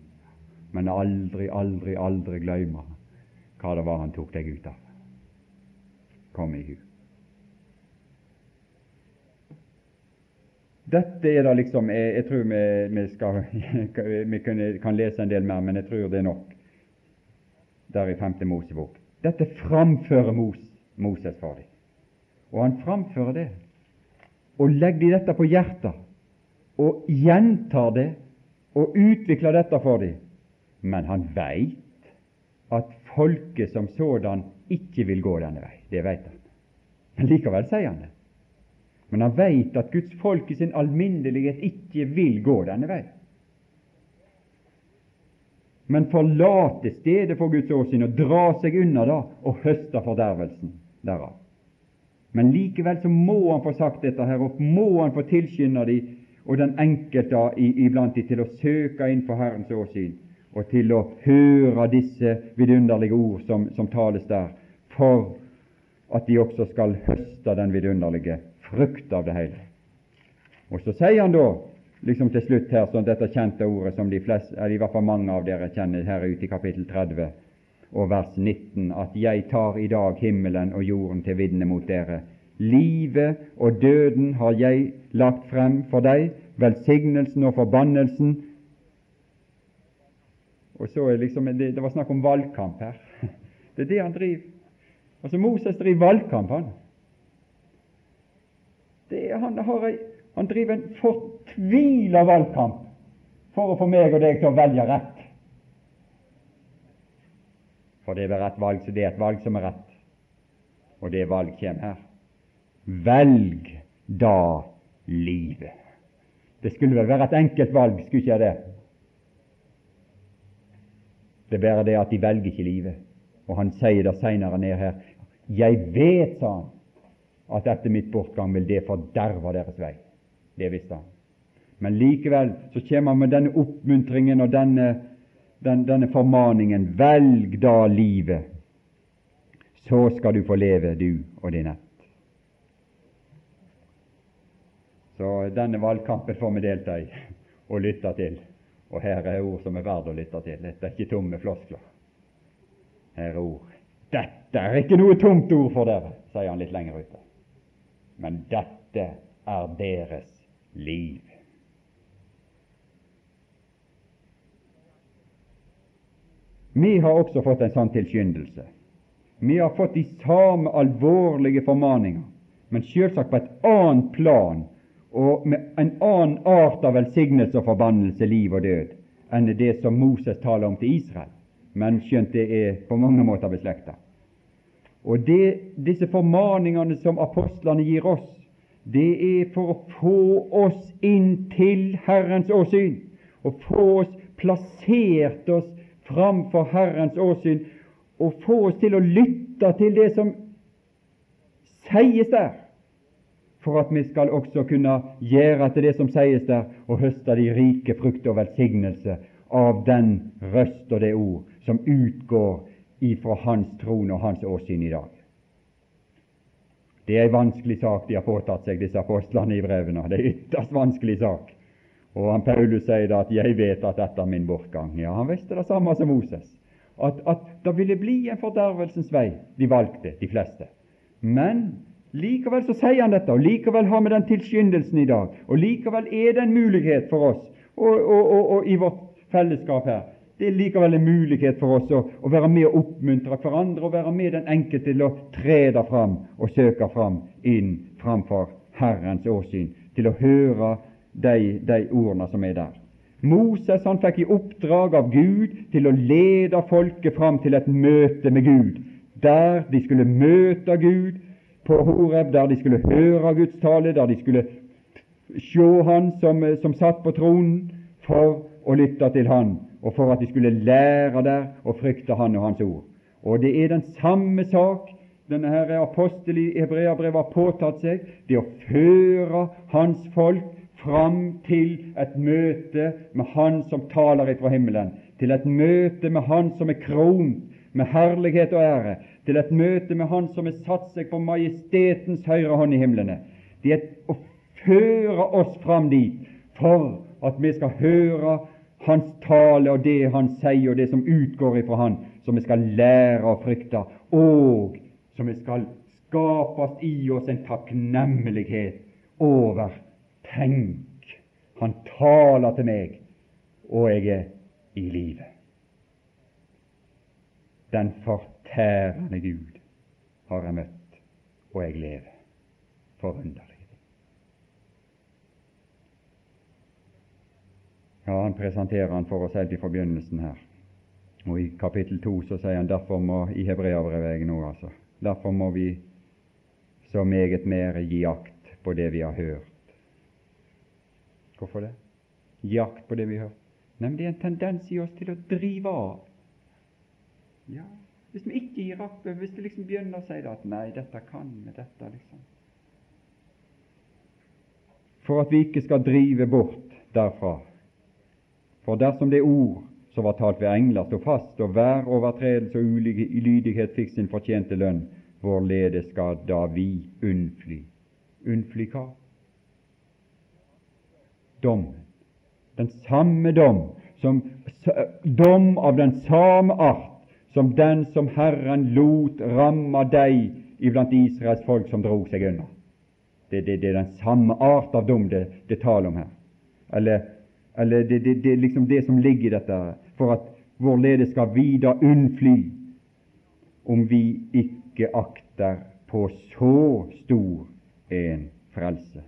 men aldri, aldri, aldri glemme hva det var han tok deg ut av. Kom i hu. Dette er da liksom Jeg, jeg tror vi, vi, skal, vi kunne, kan lese en del mer, men jeg tror det er nok der i 5. Mosebok. Dette framfører Mos, Moses for dem. Og han framfører det, og legger de dette på hjertet, og gjentar det, og utvikler dette for dem. Men han veit at folket som sådan ikke vil gå denne vei. Det veit han. Men likevel sier han det. Men han veit at Guds folk i sin alminnelighet ikke vil gå denne vei. Men forlate stedet for Guds åsyn og dra seg unna da og høste fordervelsen derav. Men likevel så må han få sagt dette her, og må han få tilskynde de og den enkelte iblant de til å søke inn for Herrens åsyn, og til å høre disse vidunderlige ord som, som tales der, for at de også skal høste den vidunderlige frukt av det hele. Og så sier han da, liksom til slutt her, sånn dette kjente ordet som de fleste, eller i hvert fall mange av dere kjenner her ute i kapittel 30 og vers 19, at jeg tar i dag himmelen og jorden til vitne mot dere. Livet og døden har jeg lagt frem for deg, velsignelsen og forbannelsen. Og så er liksom, det, det var snakk om valgkamp her. Det er det han driver. Altså Moses driver valgkamp, han. Han, har, han driver en fortvila valgkamp for å få meg og deg til å velge rett. For det er rett valg, så det er et valg som er rett. Og det valg kommer her. Velg da livet. Det skulle vel være et enkelt valg, skulle ikke det? Det er bare det at de velger ikke livet. Og han sier det seinere ned her. Jeg vet, sa han, at etter mitt bortgang vil det forderve deres vei. Det visste han. Men likevel så kommer han med denne oppmuntringen og denne, den, denne formaningen velg da livet, så skal du få leve, du og din ett. Så denne valgkampen får vi delta i og lytte til. Og her er ord som er verdt å lytte til. Dette er ikke tomme floskler. Her er ord. Dette er ikke noe tomt ord for dere, sier han litt lenger ute men dette er deres liv. Vi har også fått en sånn tilskyndelse. Vi har fått de samme alvorlige formaninger, men selvsagt på et annet plan og med en annen art av velsignelse og forbannelse, liv og død, enn det som Moses taler om til Israel, men skjønt det er på mange måter beslekta. Og det, disse formaningene som apostlene gir oss, det er for å få oss inn til Herrens åsyn, og få oss plassert oss framfor Herrens åsyn, og få oss til å lytte til det som sies der, for at vi skal også kunne gjøre til det som sies der, og høste de rike frukt og velsignelse av den røst og det ord som utgår ifra Hans trone og Hans åsyn i dag. Det er en vanskelig sak de har påtatt seg, disse apostlene i brevene. Det er en ytterst vanskelig sak. Og han Paulus sier da at 'jeg vet at dette er min bortgang'. Ja, han visste det samme som Moses. At, at det ville bli en fordervelsens vei. De valgte, de fleste. Men likevel så sier han dette, og likevel har vi den tilskyndelsen i dag. Og likevel er det en mulighet for oss og, og, og, og i vårt fellesskap her det er likevel en mulighet for oss å, å være med og oppmuntre hverandre og være med den enkelte til å trede fram og søke fram inn framfor Herrens åsyn, til å høre de, de ordene som er der. Moses han fikk i oppdrag av Gud til å lede folket fram til et møte med Gud, der de skulle møte Gud på Horeb, der de skulle høre Guds tale, der de skulle se Han som, som satt på tronen, for å lytte til Han og for at de skulle lære der og frykte Han og Hans ord. Og det er den samme sak denne her apostel i Hebreabrevet har påtatt seg, det å føre Hans folk fram til et møte med Han som taler ifra himmelen, til et møte med Han som er kront med herlighet og ære, til et møte med Han som har satt seg på majestetens høyre hånd i himlene. Det er å føre oss fram dit for at vi skal høre hans tale og det han sier, og det som utgår ifra han, som vi skal lære å frykte, og som vi skal skapes i oss en takknemlighet over. Tenk, han taler til meg, og jeg er i livet. Den fortærende Gud har jeg møtt. og jeg lever. Forunderlige ting. Ja, han presenterer han for oss helt i forbegynnelsen her. Og i kapittel 2 så sier han derfor må i Hebreabrevet nå, altså, derfor må vi så meget mer gi akt på det vi har hørt. Hvorfor det? Gi akt på det vi har hørt. Men det er en tendens i oss til å drive av. Ja, Hvis vi ikke gir akt, hvis vi liksom begynner å si at 'nei, dette kan vi', dette liksom For at vi ikke skal drive bort derfra. For dersom det ord som var talt ved engler, sto fast, og hver overtredelse og ulydighet fikk sin fortjente lønn, hvorledes skal da vi unnfly? Unnfly hva? Dommen. Den samme dom, som, dom av den samme art som den som Herren lot ramme deg iblant Israels folk som dro seg unna. Det, det, det er den samme art av dom det, det taler om her. Eller, eller det, det, det, liksom det som ligger i dette, for at hvorledes skal vi da unnfly om vi ikke akter på så stor en frelse?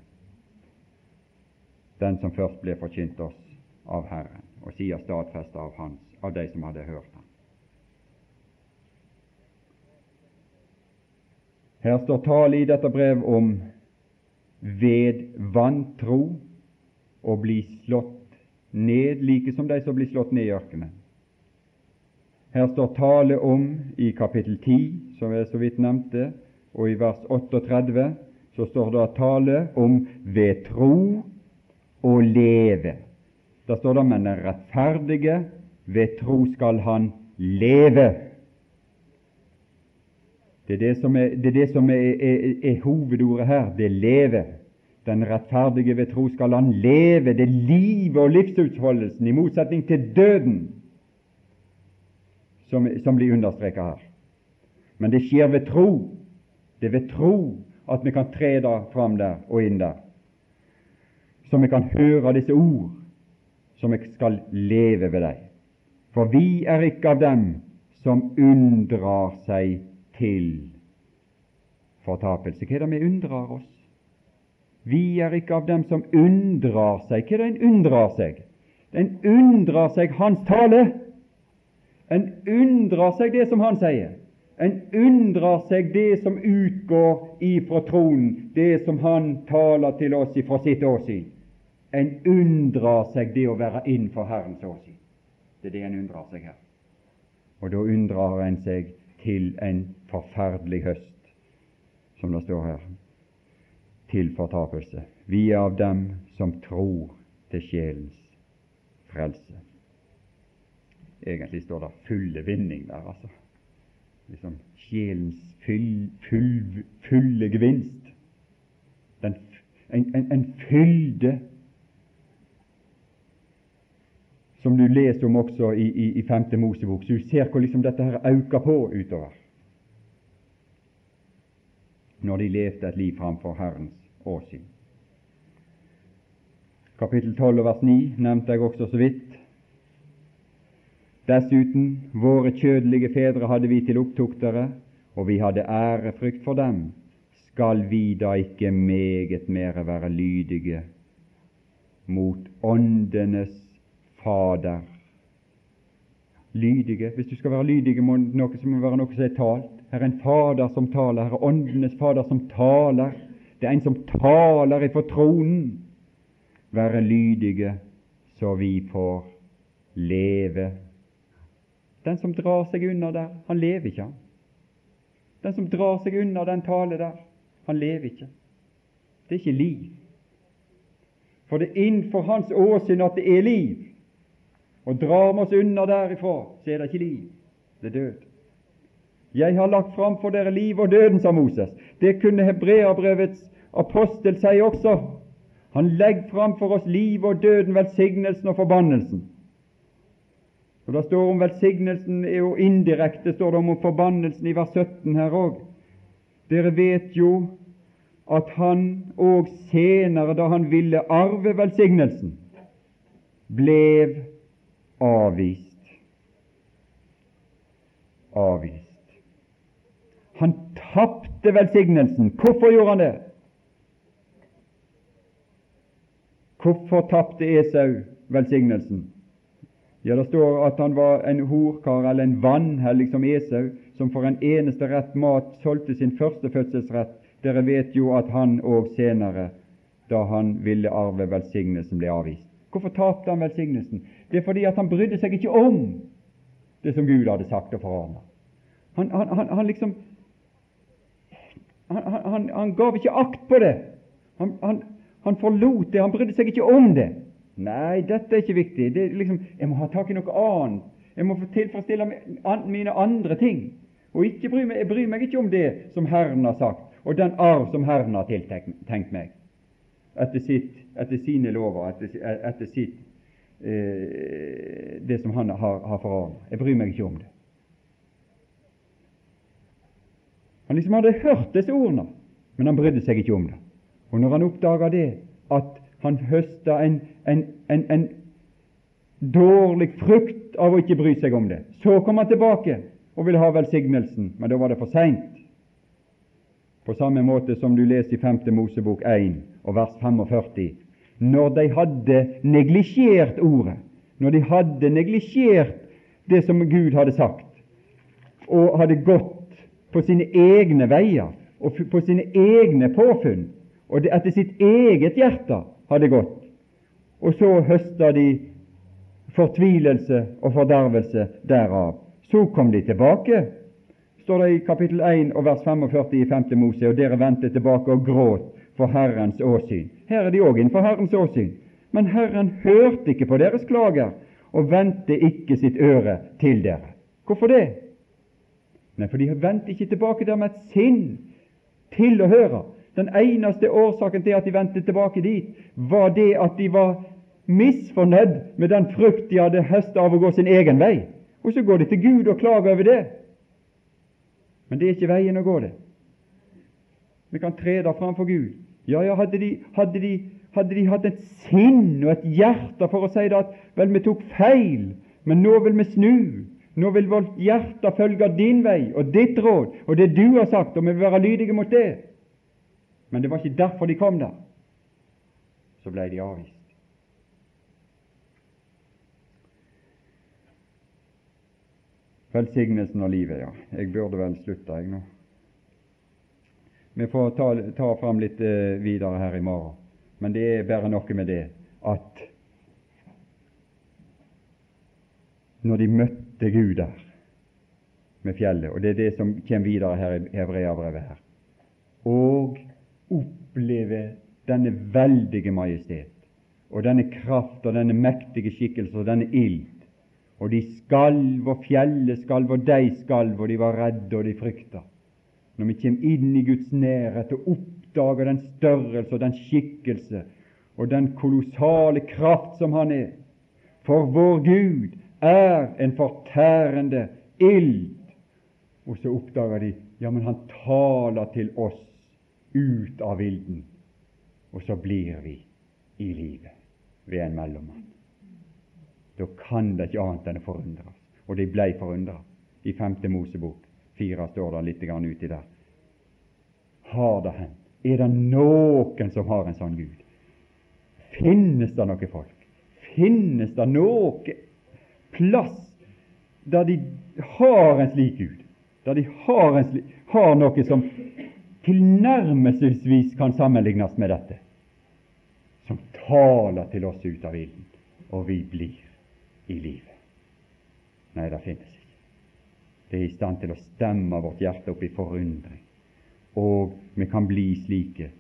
Den som først ble forkynt oss av Herren, og sier stadfesta av Hans, av de som hadde hørt ham. Her står tale i dette brev om ved vantro å bli slått ned, like som de som blir slått ned i ørkenen. Her står tale om, i kapittel 10, som jeg så vidt nevnte, og i vers 38, så står det tale om ved tro å leve. Da står det men den rettferdige ved tro skal han leve. Det er det som er, det er, det som er, er, hovedordet her. Det leve. Den rettferdige ved tro skal han leve. Det livet og livsutfoldelsen, i motsetning til døden, som, som blir understreket her. Men det skjer ved tro. Det er ved tro at vi kan tre da fram der og inn der. Så vi kan høre disse ord, som vi skal leve ved dem. For vi er ikke av dem som unndrar seg til fortapelse. Hva er det vi unndrar oss? Vi er ikke av dem som unndrar seg. Hva er det en unndrar seg? En unndrar seg Hans tale. En unndrar seg det som Han sier. En unndrar seg det som utgår ifra tronen, det som Han taler til oss ifra sitt åsyn. En unndrar seg det å være innenfor Herrens åsyn. Det er det en unndrar seg her. Og da unndrar en seg til en forferdelig høst, som det står her, til fortapelse. Vi er av dem som tror til sjelens frelse. Egentlig står det fulle vinning der, altså. Liksom sjelens full, full, fulle gevinst. Den, en, en, en fylde som du leser om også i, i, i femte Mosebok. Så du ser hvor liksom dette her øker på utover når de levde et liv framfor Herrens åsyn. Kapittel 12 vers 9 nevnte jeg også så vidt. Dessuten, våre kjødelige fedre hadde vi til opptuktere, og vi hadde ærefrykt for dem. Skal vi da ikke meget mere være lydige mot åndenes Fader. Lydige. Hvis du skal være lydige, må noe som må være noe som er talt. Her er en Fader som taler. Her er Åndenes Fader som taler. Det er en som taler ifra tronen. Være lydige, så vi får leve. Den som drar seg unna der, han lever ikke. Den som drar seg unna den tale der, han lever ikke. Det er ikke liv. For det er innenfor hans åsyn at det er liv. Og drar vi oss unna derifra, så er det ikke liv, det er død. Jeg har lagt fram for dere liv og døden, sa Moses. Det kunne Hebreabrevets apostel si også. Han legger fram for oss liv og døden, velsignelsen og forbannelsen. Og Det står om velsignelsen og indirekte står det om forbannelsen i vers 17 her òg. Dere vet jo at han òg senere, da han ville arve velsignelsen, ble avvist. Avvist. Han tapte velsignelsen. Hvorfor gjorde han det? Hvorfor tapte Esau velsignelsen? Ja, Det står at han var en horkar eller en vanhellig som Esau, som for en eneste rett mat solgte sin første fødselsrett. Dere vet jo at han òg senere, da han ville arve velsignelsen, ble avvist. Hvorfor tapte han velsignelsen? Det er fordi at han brydde seg ikke om det som Gud hadde sagt og forordna. Han, han, han, han, liksom han, han, gav ikke akt på det. Han, forlot det. Han brydde seg ikke om det. Nei, dette er ikke viktig. Det er liksom, jeg må ha tak i noe annet. Jeg må få tilfredsstille mine andre ting. Og ikke bry meg, jeg bryr meg ikke om det som Herren har sagt, og den arv som Herren har tiltenkt meg, etter, sitt, etter sine lover, etter, etter sitt, eh, det som han har, har forordnet. Jeg bryr meg ikke om det. Han liksom hadde hørt disse ordene, men han brydde seg ikke om det. Og når han oppdaga det, at han høsta en, en, en, en dårlig frukt av å ikke bry seg om det. Så kom han tilbake og ville ha velsignelsen, men da var det for seint. På samme måte som du leser i 5. Mosebok 1 og vers 45. Når de hadde neglisjert ordet, når de hadde neglisjert det som Gud hadde sagt, og hadde gått på sine egne veier og på sine egne påfunn, og etter sitt eget hjerte, hadde gått. Og så høsta de fortvilelse og fordervelse derav. Så kom de tilbake, står det i kapittel 1 og vers 45 i 5. Mose, og dere vendte tilbake og gråt for Herrens åsyn. Her er de òg innenfor Herrens åsyn. Men Herren hørte ikke på deres klager og vendte ikke sitt øre til dere. Hvorfor det? Nei, for de vendte ikke tilbake der med et sinn til å høre. Den eneste årsaken til at de vendte tilbake dit, var det at de var misfornøyd med den frukt de hadde høstet av å gå sin egen vei. Og så går de til Gud og klager over det. Men det er ikke veien å gå, det. Vi kan tre der framfor Gud. Ja, ja, hadde de, hadde, de, hadde de, hatt et sinn og et hjerte for å si det at vel, vi tok feil, men nå vil vi snu. Nå vil vårt hjerte følge din vei og ditt råd og det du har sagt, og vi vil være lydige mot det men det var ikke derfor de kom der. Så ble de avvist. Velsignelsen av livet, ja. Jeg burde vel slutte, jeg nå. Vi får ta, ta fram litt eh, videre her i morgen, men det er bare noe med det at når de møtte Gud der med fjellet, og det er det som kommer videre her i Hebreabrevet her, og oppleve denne veldige majestet og denne kraft og denne mektige skikkelse og denne ild. Og de skalv, og fjellet skalv, og de skalv, og de var redde, og de frykta. Når vi kommer inn i Guds nærhet og oppdager den størrelse og den skikkelse og den kolossale kraft som Han er. For vår Gud er en fortærende ild. Og så oppdager de ja, men Han taler til oss ut av ilden. og så blir vi i livet ved en mellommann. Da kan det ikke annet enn å forundres. Og de blei forundra. I femte Mosebok fire står det litt grann uti der. Har det hendt? Er det noen som har en sånn Gud? Finnes det noe folk? Finnes det noe plass der de har en slik Gud? Der de har, slik, har noe som tilnærmelsesvis kan sammenlignes med dette, som taler til oss ut av ilden, og vi blir i livet. Nei, det finnes ikke. Det er i stand til å stemme vårt hjerte opp i forundring, og vi kan bli slike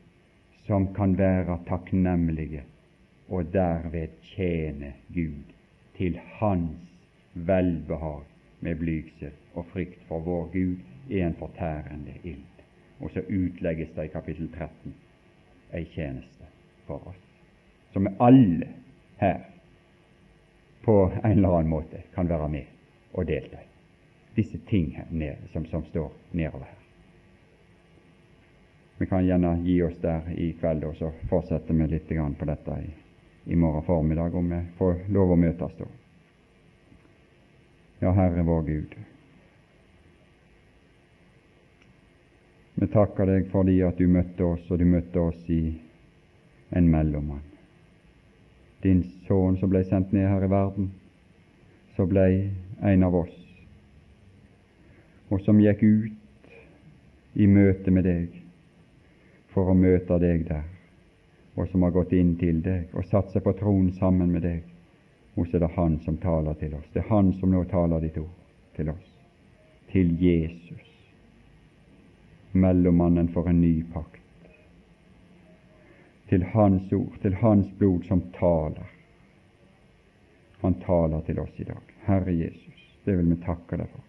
som kan være takknemlige og derved tjene Gud til Hans velbehag med blygsel og frykt for vår Gud er en fortærende ild. Og så utlegges det i kapittel 13 ei tjeneste for oss, som alle her på en eller annen måte kan være med og delta i. Disse ting her som, som står nedover her. Vi kan gjerne gi oss der i kveld, og så fortsetter vi litt på dette i, i morgen formiddag, om vi får lov å møtes da. Ja, Herre vår Gud. Vi takker deg fordi at du møtte oss, og du møtte oss i en mellommann. Din sønn som ble sendt ned her i verden, så ble en av oss, og som gikk ut i møte med deg for å møte deg der, og som har gått inn til deg og satt seg på tronen sammen med deg. Og så er det Han som taler til oss. Det er Han som nå taler ditt ord til oss. Til Jesus, mellommannen for en ny pakt. Til Hans ord, til Hans blod som taler. Han taler til oss i dag. Herre Jesus, det vil vi takke deg for.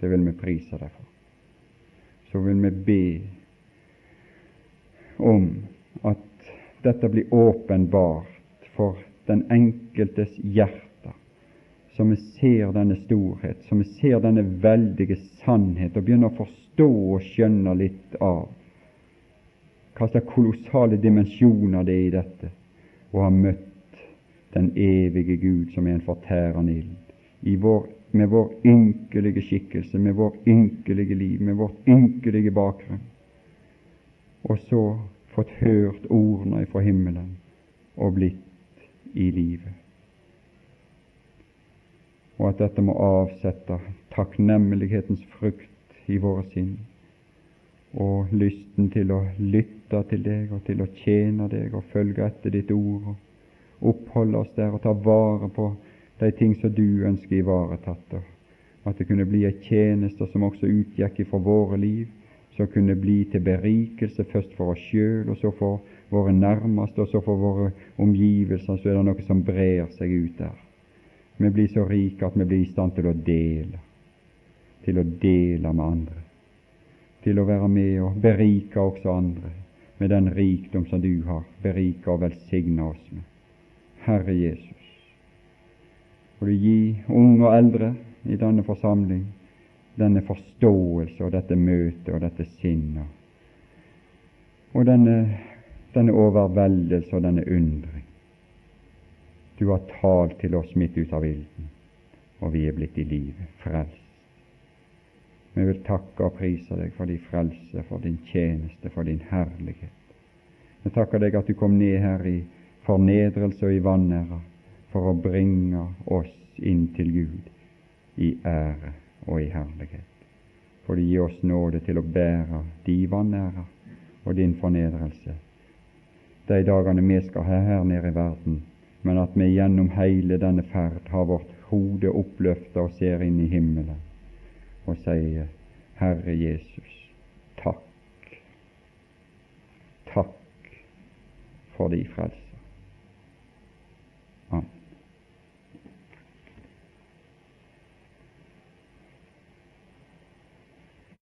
Det vil vi prise deg for. Så vil vi be om at dette blir åpenbart for den enkeltes hjerte, så vi ser denne storhet, så vi ser denne veldige sannhet, og begynner å forstå og skjønne litt av hva slags kolossale dimensjoner det er i dette å ha møtt den evige Gud som er en fortærende ild, vår, med vår ynkelige skikkelse, med vår ynkelige liv, med vårt ynkelige bakgrunn, og så fått hørt ordene fra himmelen og blitt i livet. Og at dette må avsette takknemlighetens frukt i våre sinn, og lysten til å lytte til deg og til å tjene deg og følge etter ditt ord, og oppholde oss der og ta vare på de ting som du ønsker ivaretatt. At det kunne bli ei tjeneste som også utgikk ifra våre liv, som kunne bli til berikelse først for oss sjøl, og så for våre nærmeste, og så for våre omgivelser, så er det noe som brer seg ut der. Vi blir så rike at vi blir i stand til å dele, til å dele med andre, til å være med og berike også andre med den rikdom som du har, berike og velsigne oss med. Herre Jesus, må du gi unge og eldre i denne forsamling denne forståelse og dette møtet og dette sinnet og denne denne overveldelse og denne undring. Du har talt til oss midt ut av ilden, og vi er blitt i livet, frelst. Vi vil takke og prise deg for din frelse, for din tjeneste, for din herlighet. Vi takker deg at du kom ned her i fornedrelse og i vanære for å bringe oss inn til Gud i ære og i herlighet. For du gir oss nåde til å bære de vanære og din fornedrelse de dagene vi skal ha her nede i verden, men at vi gjennom hele denne ferd har vårt hode oppløfta og ser inn i himmelen og sier, Herre Jesus, takk. Takk for din frelse.